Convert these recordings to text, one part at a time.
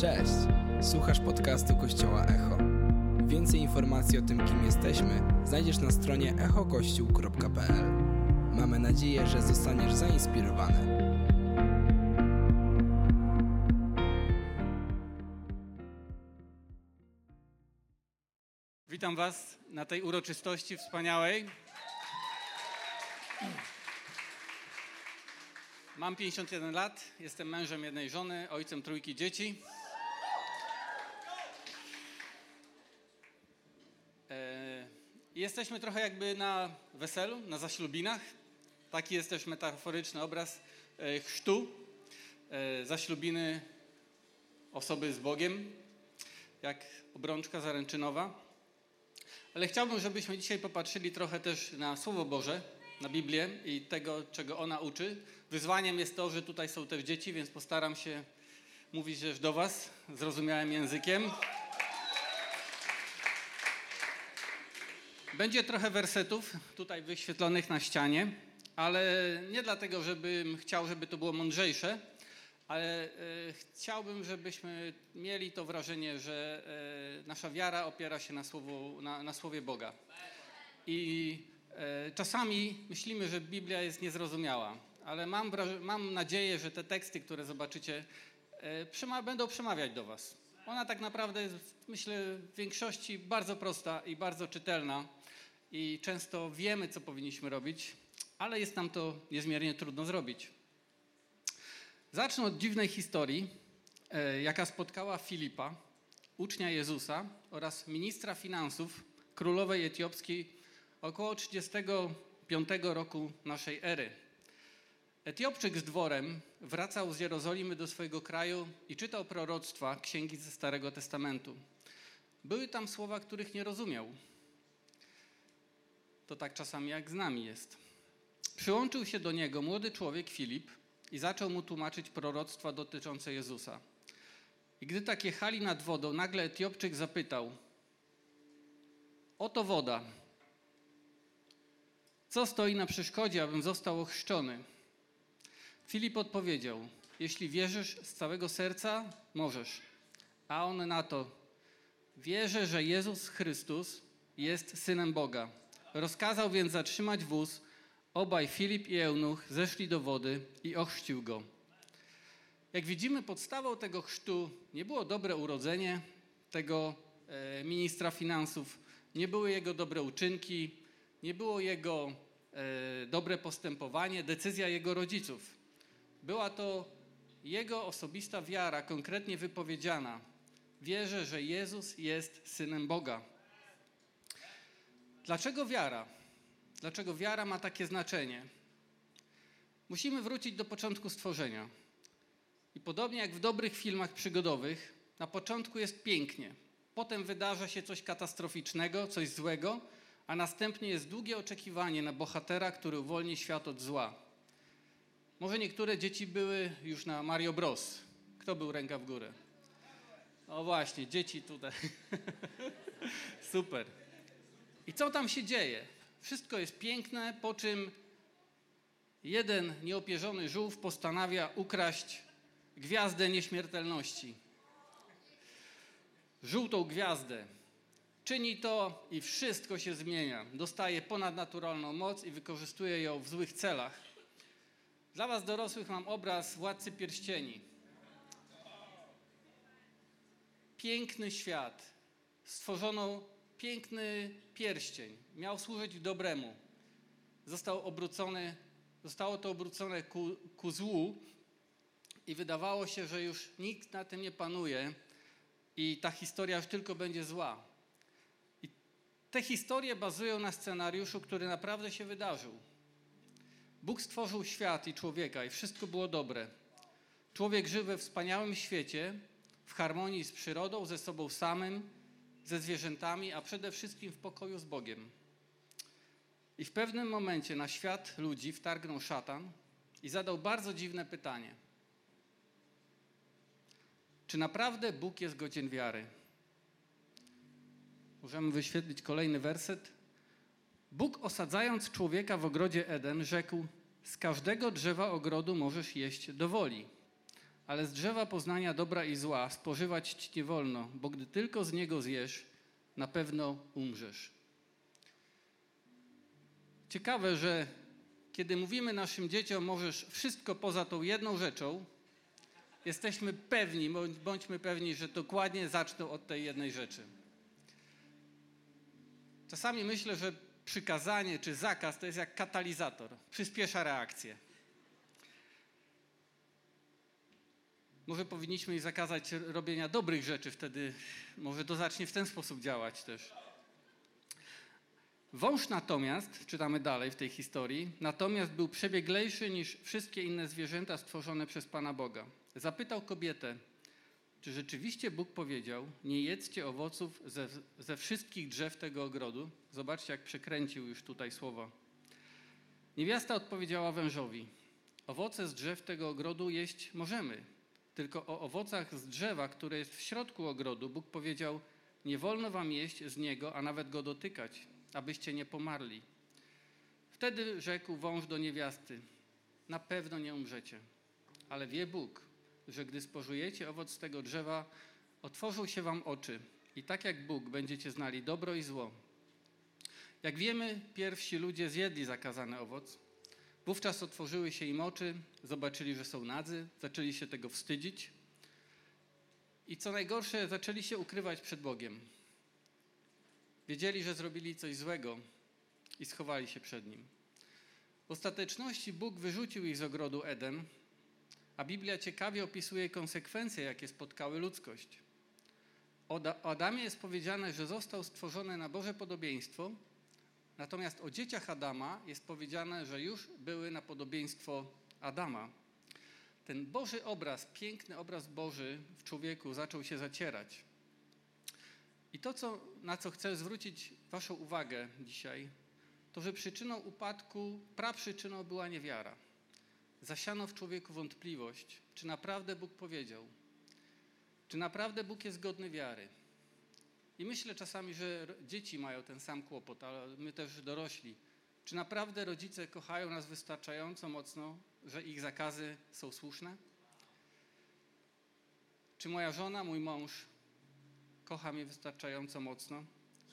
Cześć! Słuchasz podcastu Kościoła Echo. Więcej informacji o tym, kim jesteśmy, znajdziesz na stronie echokościół.pl. Mamy nadzieję, że zostaniesz zainspirowany. Witam Was na tej uroczystości wspaniałej. Mam 51 lat, jestem mężem jednej żony, ojcem trójki dzieci. E, Jesteśmy trochę jakby na weselu, na zaślubinach. Taki jest też metaforyczny obraz e, chrztu, e, zaślubiny osoby z Bogiem, jak obrączka zaręczynowa. Ale chciałbym, żebyśmy dzisiaj popatrzyli trochę też na Słowo Boże, na Biblię i tego, czego ona uczy. Wyzwaniem jest to, że tutaj są też dzieci, więc postaram się mówić też do Was zrozumiałym językiem. Będzie trochę wersetów tutaj wyświetlonych na ścianie, ale nie dlatego, żebym chciał, żeby to było mądrzejsze, ale e, chciałbym, żebyśmy mieli to wrażenie, że e, nasza wiara opiera się na, słowu, na, na Słowie Boga. I e, czasami myślimy, że Biblia jest niezrozumiała, ale mam, mam nadzieję, że te teksty, które zobaczycie, przema- będą przemawiać do Was. Ona tak naprawdę jest, myślę, w większości bardzo prosta i bardzo czytelna i często wiemy, co powinniśmy robić, ale jest nam to niezmiernie trudno zrobić. Zacznę od dziwnej historii, e, jaka spotkała Filipa, ucznia Jezusa oraz ministra finansów królowej etiopskiej około 35 roku naszej ery. Etiopczyk z dworem wracał z Jerozolimy do swojego kraju i czytał proroctwa, księgi ze Starego Testamentu. Były tam słowa, których nie rozumiał. To tak czasami jak z nami jest. Przyłączył się do niego młody człowiek Filip i zaczął mu tłumaczyć proroctwa dotyczące Jezusa. I gdy tak jechali nad wodą, nagle Etiopczyk zapytał: Oto woda. Co stoi na przeszkodzie, abym został ochrzczony? Filip odpowiedział: Jeśli wierzysz z całego serca, możesz. A on na to: Wierzę, że Jezus Chrystus jest synem Boga. Rozkazał więc zatrzymać wóz. Obaj Filip i Eunuch zeszli do wody i ochrzcił go. Jak widzimy, podstawą tego chrztu nie było dobre urodzenie tego e, ministra finansów, nie były jego dobre uczynki, nie było jego e, dobre postępowanie, decyzja jego rodziców. Była to jego osobista wiara, konkretnie wypowiedziana. Wierzę, że Jezus jest synem Boga. Dlaczego wiara? Dlaczego wiara ma takie znaczenie? Musimy wrócić do początku stworzenia. I podobnie jak w dobrych filmach przygodowych, na początku jest pięknie, potem wydarza się coś katastroficznego, coś złego, a następnie jest długie oczekiwanie na bohatera, który uwolni świat od zła. Może niektóre dzieci były już na Mario Bros. Kto był ręka w górę? O właśnie, dzieci tutaj. Super. I co tam się dzieje? Wszystko jest piękne, po czym jeden nieopierzony żółw postanawia ukraść gwiazdę nieśmiertelności. Żółtą gwiazdę. Czyni to i wszystko się zmienia. Dostaje ponadnaturalną moc i wykorzystuje ją w złych celach. Dla Was dorosłych mam obraz Władcy Pierścieni. Piękny świat. Stworzono piękny pierścień. Miał służyć dobremu. Został obrócony, zostało to obrócone ku, ku złu i wydawało się, że już nikt na tym nie panuje i ta historia już tylko będzie zła. I te historie bazują na scenariuszu, który naprawdę się wydarzył. Bóg stworzył świat i człowieka i wszystko było dobre. Człowiek żył we wspaniałym świecie, w harmonii z przyrodą, ze sobą samym, ze zwierzętami, a przede wszystkim w pokoju z Bogiem. I w pewnym momencie na świat ludzi wtargnął szatan i zadał bardzo dziwne pytanie. Czy naprawdę Bóg jest godzien wiary? Możemy wyświetlić kolejny werset. Bóg osadzając człowieka w ogrodzie Eden rzekł: Z każdego drzewa ogrodu możesz jeść do woli, ale z drzewa poznania dobra i zła spożywać ci nie wolno, bo gdy tylko z niego zjesz, na pewno umrzesz. Ciekawe, że kiedy mówimy naszym dzieciom, możesz wszystko poza tą jedną rzeczą, jesteśmy pewni, bądźmy pewni, że dokładnie zaczną od tej jednej rzeczy. Czasami myślę, że przykazanie czy zakaz to jest jak katalizator, przyspiesza reakcję. Może powinniśmy jej zakazać robienia dobrych rzeczy, wtedy może to zacznie w ten sposób działać też. Wąż natomiast, czytamy dalej w tej historii, natomiast był przebieglejszy niż wszystkie inne zwierzęta stworzone przez Pana Boga. Zapytał kobietę, czy rzeczywiście Bóg powiedział, nie jedzcie owoców ze, ze wszystkich drzew tego ogrodu? Zobaczcie, jak przekręcił już tutaj słowa. Niewiasta odpowiedziała wężowi, owoce z drzew tego ogrodu jeść możemy, tylko o owocach z drzewa, które jest w środku ogrodu, Bóg powiedział, nie wolno wam jeść z niego, a nawet go dotykać, abyście nie pomarli. Wtedy rzekł wąż do niewiasty, na pewno nie umrzecie, ale wie Bóg, że gdy spożujecie owoc tego drzewa, otworzą się wam oczy i tak jak Bóg będziecie znali dobro i zło. Jak wiemy, pierwsi ludzie zjedli zakazany owoc. Wówczas otworzyły się im oczy, zobaczyli, że są nadzy, zaczęli się tego wstydzić i co najgorsze, zaczęli się ukrywać przed Bogiem. Wiedzieli, że zrobili coś złego i schowali się przed Nim. W ostateczności Bóg wyrzucił ich z ogrodu Eden, a Biblia ciekawie opisuje konsekwencje, jakie spotkały ludzkość. O Adamie jest powiedziane, że został stworzony na Boże podobieństwo, natomiast o dzieciach Adama jest powiedziane, że już były na podobieństwo Adama. Ten Boży obraz, piękny obraz Boży w człowieku zaczął się zacierać. I to, co, na co chcę zwrócić Waszą uwagę dzisiaj, to że przyczyną upadku, praprzyczyną była niewiara zasiano w człowieku wątpliwość, czy naprawdę Bóg powiedział, czy naprawdę Bóg jest godny wiary. I myślę czasami, że dzieci mają ten sam kłopot, ale my też dorośli. Czy naprawdę rodzice kochają nas wystarczająco mocno, że ich zakazy są słuszne? Czy moja żona, mój mąż kocha mnie wystarczająco mocno?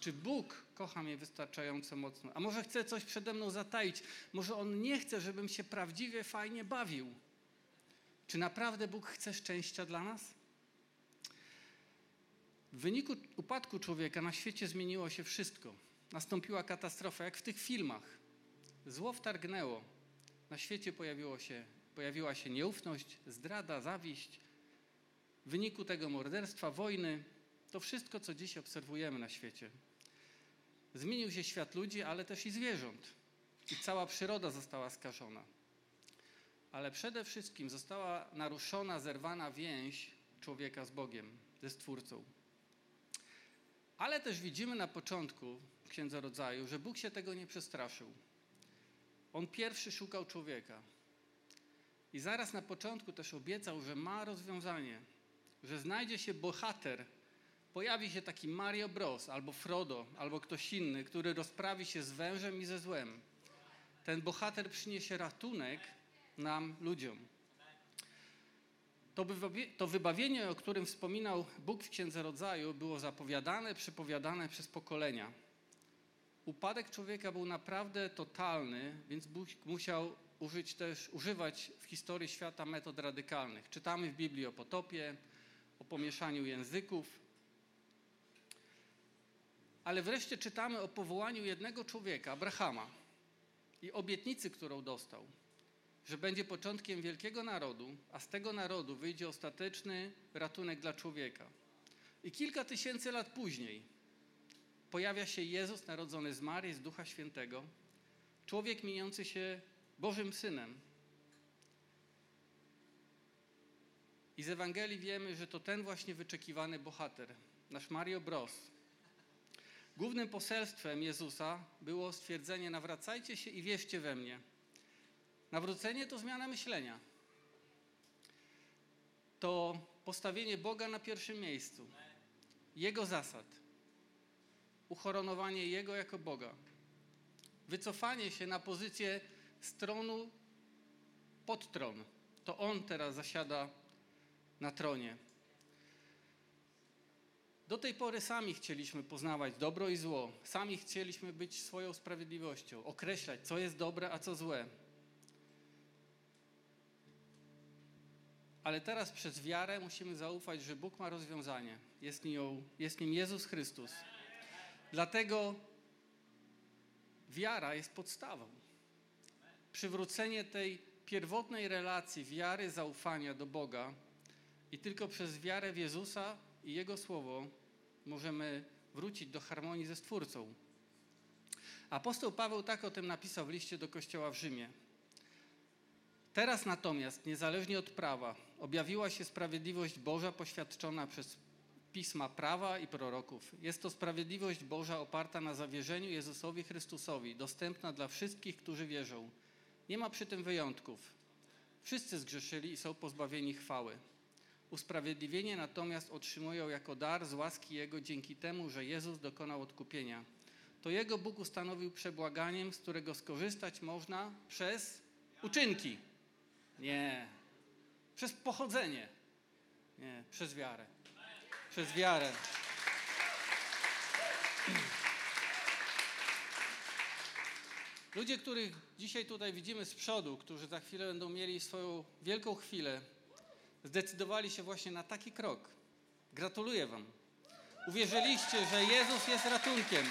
Czy Bóg kocha mnie wystarczająco mocno? A może chce coś przede mną zataić? Może On nie chce, żebym się prawdziwie fajnie bawił? Czy naprawdę Bóg chce szczęścia dla nas? W wyniku upadku człowieka na świecie zmieniło się wszystko. Nastąpiła katastrofa, jak w tych filmach. Zło wtargnęło. Na świecie pojawiło się, pojawiła się nieufność, zdrada, zawiść. W wyniku tego morderstwa, wojny, to wszystko, co dziś obserwujemy na świecie. Zmienił się świat ludzi, ale też i zwierząt. I cała przyroda została skażona. Ale przede wszystkim została naruszona, zerwana więź człowieka z Bogiem, ze Stwórcą. Ale też widzimy na początku w Księdze Rodzaju, że Bóg się tego nie przestraszył. On pierwszy szukał człowieka. I zaraz na początku też obiecał, że ma rozwiązanie, że znajdzie się bohater, pojawi się taki Mario Bros, albo Frodo, albo ktoś inny, który rozprawi się z wężem i ze złem. Ten bohater przyniesie ratunek nam, ludziom. To, wybawienie, o którym wspominał Bóg w Księdze Rodzaju, było zapowiadane, przypowiadane przez pokolenia. Upadek człowieka był naprawdę totalny, więc Bóg musiał użyć też, używać w historii świata metod radykalnych. Czytamy w Biblii o potopie, o pomieszaniu języków, ale wreszcie czytamy o powołaniu jednego człowieka, Abrahama, i obietnicy, którą dostał, że będzie początkiem wielkiego narodu, a z tego narodu wyjdzie ostateczny ratunek dla człowieka. I kilka tysięcy lat później pojawia się Jezus narodzony z Marii, z Ducha Świętego, człowiek mieniący się Bożym Synem. I z Ewangelii wiemy, że to ten właśnie wyczekiwany bohater, nasz Mario Bros, Głównym poselstwem Jezusa było stwierdzenie: nawracajcie się i wierzcie we mnie. Nawrócenie to zmiana myślenia. To postawienie Boga na pierwszym miejscu. Jego zasad. Uchoronowanie Jego jako Boga. Wycofanie się na pozycję stronu pod tron. To On teraz zasiada na tronie. Do tej pory sami chcieliśmy poznawać dobro i zło, sami chcieliśmy być swoją sprawiedliwością, określać, co jest dobre, a co złe. Ale teraz przez wiarę musimy zaufać, że Bóg ma rozwiązanie. Jest nim, jest nim Jezus Chrystus. Dlatego wiara jest podstawą. Przywrócenie tej pierwotnej relacji wiary, zaufania do Boga i tylko przez wiarę w Jezusa i Jego Słowo możemy wrócić do harmonii ze Stwórcą. Apostoł Paweł tak o tym napisał w liście do kościoła w Rzymie. Teraz natomiast, niezależnie od prawa, objawiła się sprawiedliwość Boża poświadczona przez pisma prawa i proroków. Jest to sprawiedliwość Boża oparta na zawierzeniu Jezusowi Chrystusowi, dostępna dla wszystkich, którzy wierzą. Nie ma przy tym wyjątków. Wszyscy zgrzeszyli i są pozbawieni chwały. Usprawiedliwienie natomiast otrzymują jako dar z łaski Jego dzięki temu, że Jezus dokonał odkupienia. To Jego Bóg ustanowił przebłaganiem, z którego skorzystać można przez uczynki. Nie. Przez pochodzenie. Nie, przez wiarę. Przez wiarę. Ludzie, których dzisiaj tutaj widzimy z przodu, którzy za chwilę będą mieli swoją wielką chwilę, zdecydowali się właśnie na taki krok. Gratuluję Wam. Uwierzyliście, że Jezus jest ratunkiem.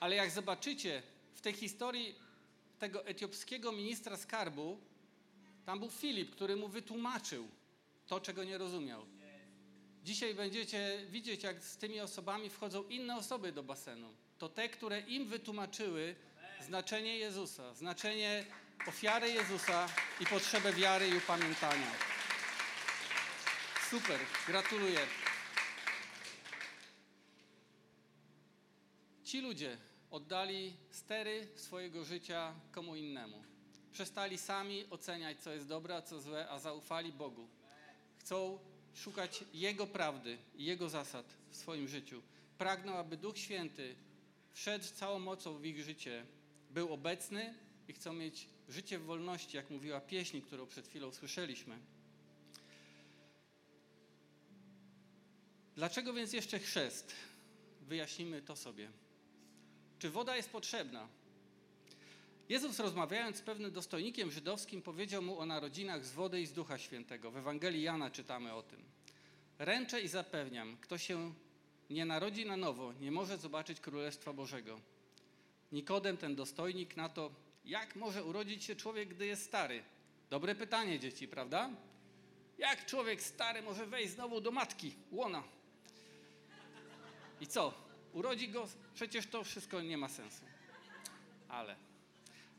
Ale jak zobaczycie tej historii tego etiopskiego ministra skarbu, tam był Filip, który mu wytłumaczył to, czego nie rozumiał. Dzisiaj będziecie widzieć, jak z tymi osobami wchodzą inne osoby do basenu. To te, które im wytłumaczyły znaczenie Jezusa, znaczenie ofiary Jezusa i potrzebę wiary i upamiętania. Super, gratuluję. Ci ludzie oddali stery swojego życia komu innemu. Przestali sami oceniać, co jest dobre, a co złe, a zaufali Bogu. Chcą szukać Jego prawdy i Jego zasad w swoim życiu. Pragną, aby Duch Święty wszedł całą mocą w ich życie, był obecny i chcą mieć życie w wolności, jak mówiła pieśń, którą przed chwilą słyszeliśmy. Dlaczego więc jeszcze chrzest? Wyjaśnimy to sobie. Czy woda jest potrzebna? Jezus rozmawiając z pewnym dostojnikiem żydowskim powiedział mu o narodzinach z wody i z Ducha Świętego. W Ewangelii Jana czytamy o tym. Ręczę i zapewniam, kto się nie narodzi na nowo, nie może zobaczyć Królestwa Bożego. Nikodem, ten dostojnik, na to, jak może urodzić się człowiek, gdy jest stary? Dobre pytanie, dzieci, prawda? Jak człowiek stary może wejść znowu do matki, łona? I co? Urodzi go? Przecież to wszystko nie ma sensu. Ale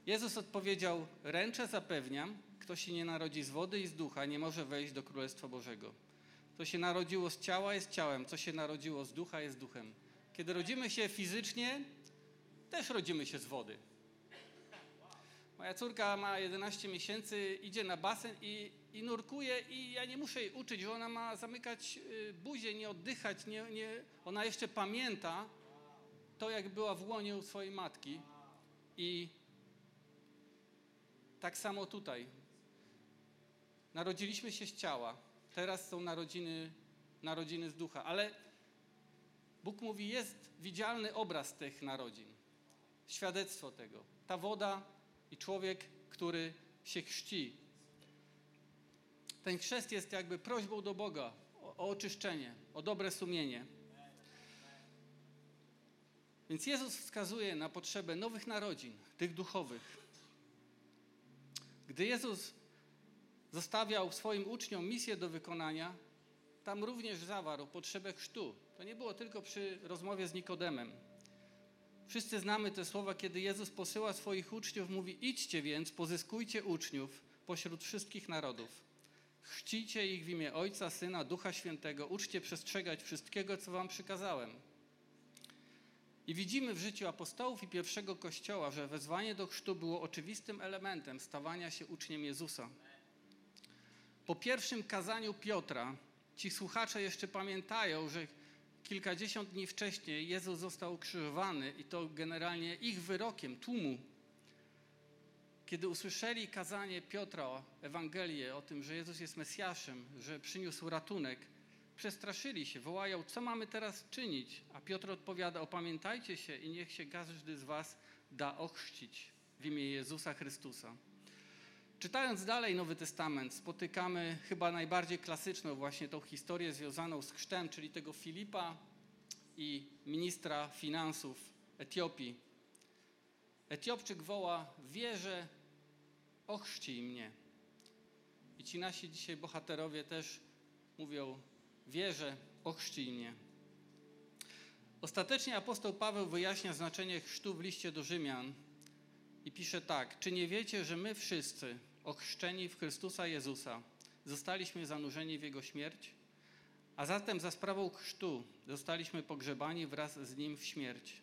Jezus odpowiedział: Ręczę zapewniam, kto się nie narodzi z wody i z ducha, nie może wejść do Królestwa Bożego. Co się narodziło z ciała, jest ciałem, co się narodziło z ducha, jest duchem. Kiedy rodzimy się fizycznie, też rodzimy się z wody. Moja córka ma 11 miesięcy, idzie na basen i, i nurkuje i ja nie muszę jej uczyć, że ona ma zamykać y, buzię, nie oddychać, nie, nie, ona jeszcze pamięta to, jak była w łonie u swojej matki i tak samo tutaj. Narodziliśmy się z ciała, teraz są narodziny, narodziny z ducha, ale Bóg mówi, jest widzialny obraz tych narodzin, świadectwo tego. Ta woda i człowiek, który się chrzci. Ten chrzest jest jakby prośbą do Boga o, o oczyszczenie, o dobre sumienie. Więc Jezus wskazuje na potrzebę nowych narodzin, tych duchowych. Gdy Jezus zostawiał swoim uczniom misję do wykonania, tam również zawarł potrzebę chrztu. To nie było tylko przy rozmowie z Nikodemem. Wszyscy znamy te słowa, kiedy Jezus posyła swoich uczniów, mówi: Idźcie więc, pozyskujcie uczniów pośród wszystkich narodów. Chrzcijcie ich w imię Ojca, Syna, Ducha Świętego, uczcie przestrzegać wszystkiego, co wam przykazałem. I widzimy w życiu apostołów i pierwszego kościoła, że wezwanie do chrztu było oczywistym elementem stawania się uczniem Jezusa. Po pierwszym kazaniu Piotra ci słuchacze jeszcze pamiętają, że kilkadziesiąt dni wcześniej Jezus został ukrzyżowany i to generalnie ich wyrokiem tłumu. Kiedy usłyszeli kazanie Piotra, Ewangelię o tym, że Jezus jest Mesjaszem, że przyniósł ratunek, przestraszyli się, wołają, co mamy teraz czynić? A Piotr odpowiada, opamiętajcie się i niech się każdy z was da ochrzcić w imię Jezusa Chrystusa. Czytając dalej Nowy Testament, spotykamy chyba najbardziej klasyczną właśnie tą historię związaną z chrztem, czyli tego Filipa i ministra finansów Etiopii. Etiopczyk woła, wierzę, ochrzcij mnie. I ci nasi dzisiaj bohaterowie też mówią, wierzę, ochrzcij mnie. Ostatecznie apostoł Paweł wyjaśnia znaczenie chrztu w liście do Rzymian i pisze tak: Czy nie wiecie, że my wszyscy, ochrzczeni w Chrystusa Jezusa, zostaliśmy zanurzeni w Jego śmierć? A zatem za sprawą chrztu zostaliśmy pogrzebani wraz z Nim w śmierć,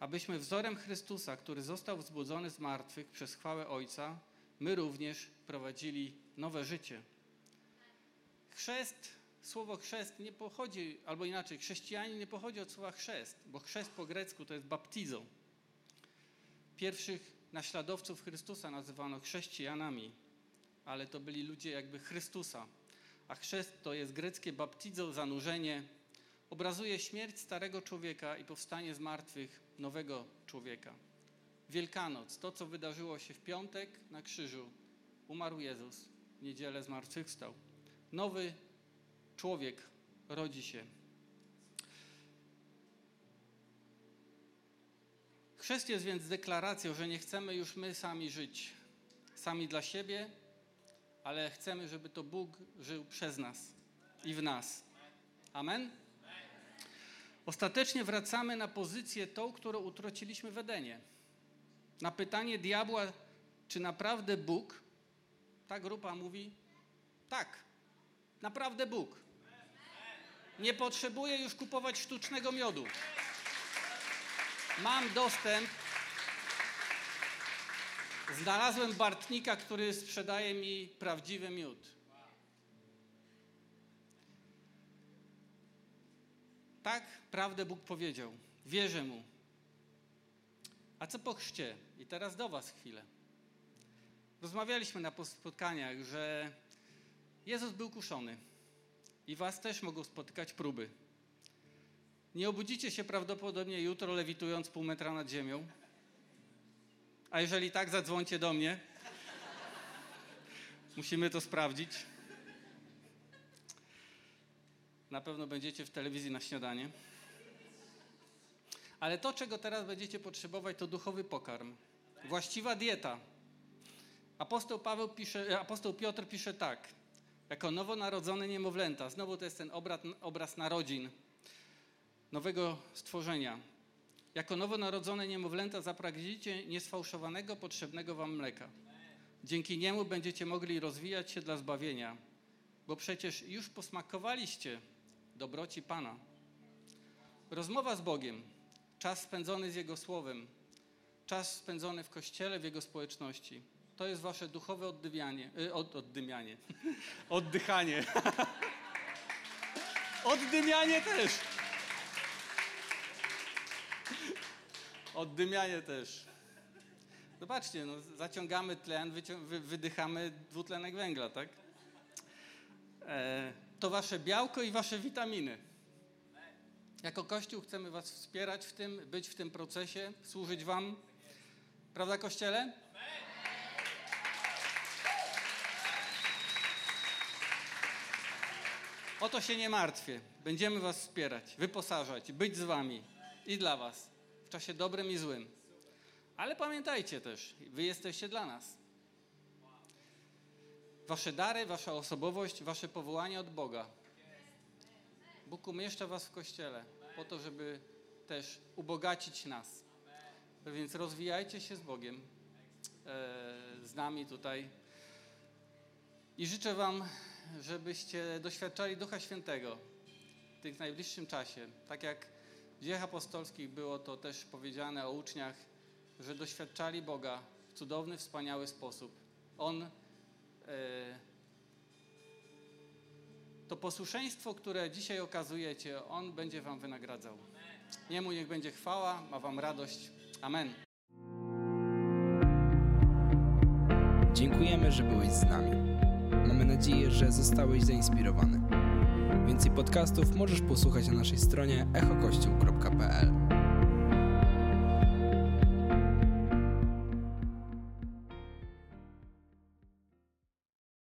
abyśmy wzorem Chrystusa, który został wzbudzony z martwych przez chwałę Ojca, my również prowadzili nowe życie. Chrzest, słowo chrzest nie pochodzi, albo inaczej, chrześcijanin nie pochodzi od słowa chrzest, bo chrzest po grecku to jest baptizo. Pierwszych naśladowców Chrystusa nazywano chrześcijanami, ale to byli ludzie jakby Chrystusa. A chrzest to jest greckie baptizo, zanurzenie. Obrazuje śmierć starego człowieka i powstanie z martwych nowego człowieka. Wielkanoc, to co wydarzyło się w piątek na krzyżu. Umarł Jezus, w niedzielę zmartwychwstał. Nowy człowiek rodzi się. Chrzest jest więc deklaracją, że nie chcemy już my sami żyć, sami dla siebie, ale chcemy, żeby to Bóg żył przez nas i w nas. Amen? Ostatecznie wracamy na pozycję tą, którą utraciliśmy w Edenie. Na pytanie diabła, czy naprawdę Bóg, ta grupa mówi tak, naprawdę Bóg. Nie potrzebuję już kupować sztucznego miodu. Mam dostęp. Znalazłem Bartnika, który sprzedaje mi prawdziwy miód. Tak, prawdę Bóg powiedział. Wierzę mu. A co po chrzcie? I teraz do Was chwilę. Rozmawialiśmy na spotkaniach, że Jezus był kuszony i Was też mogą spotykać próby. Nie obudzicie się prawdopodobnie jutro lewitując pół metra nad ziemią. A jeżeli tak, zadzwońcie do mnie. Musimy to sprawdzić. Na pewno będziecie w telewizji na śniadanie. Ale to, czego teraz będziecie potrzebować, to duchowy pokarm. Właściwa dieta. Apostoł, Paweł pisze, apostoł Piotr pisze tak. Jako nowonarodzone niemowlęta. Znowu to jest ten obraz, obraz narodzin nowego stworzenia. Jako nowonarodzone niemowlęta zapragniecie niesfałszowanego, potrzebnego wam mleka. Dzięki niemu będziecie mogli rozwijać się dla zbawienia, bo przecież już posmakowaliście dobroci Pana. Rozmowa z Bogiem, czas spędzony z Jego Słowem, czas spędzony w Kościele, w Jego społeczności, to jest wasze duchowe oddymianie, y, od, oddymianie, oddychanie. Oddymianie też. Oddymianie też. Zobaczcie, no, zaciągamy tlen, wy, wydychamy dwutlenek węgla, tak? E, to wasze białko i wasze witaminy. Jako Kościół chcemy was wspierać w tym, być w tym procesie, służyć wam. Prawda, Kościele? O to się nie martwię. Będziemy was wspierać, wyposażać, być z wami i dla was w czasie dobrym i złym. Ale pamiętajcie też, wy jesteście dla nas. Wasze dary, wasza osobowość, wasze powołanie od Boga. Bóg umieszcza was w Kościele po to, żeby też ubogacić nas. Więc rozwijajcie się z Bogiem, e, z nami tutaj. I życzę wam, żebyście doświadczali Ducha Świętego w tym najbliższym czasie. Tak jak w dziejach apostolskich było to też powiedziane o uczniach, że doświadczali Boga w cudowny, wspaniały sposób. On to posłuszeństwo, które dzisiaj okazujecie, On będzie Wam wynagradzał. Niemu niech będzie chwała, ma Wam radość. Amen. Dziękujemy, że byłeś z nami. Mamy nadzieję, że zostałeś zainspirowany. Więcej podcastów możesz posłuchać na naszej stronie echokościół.pl.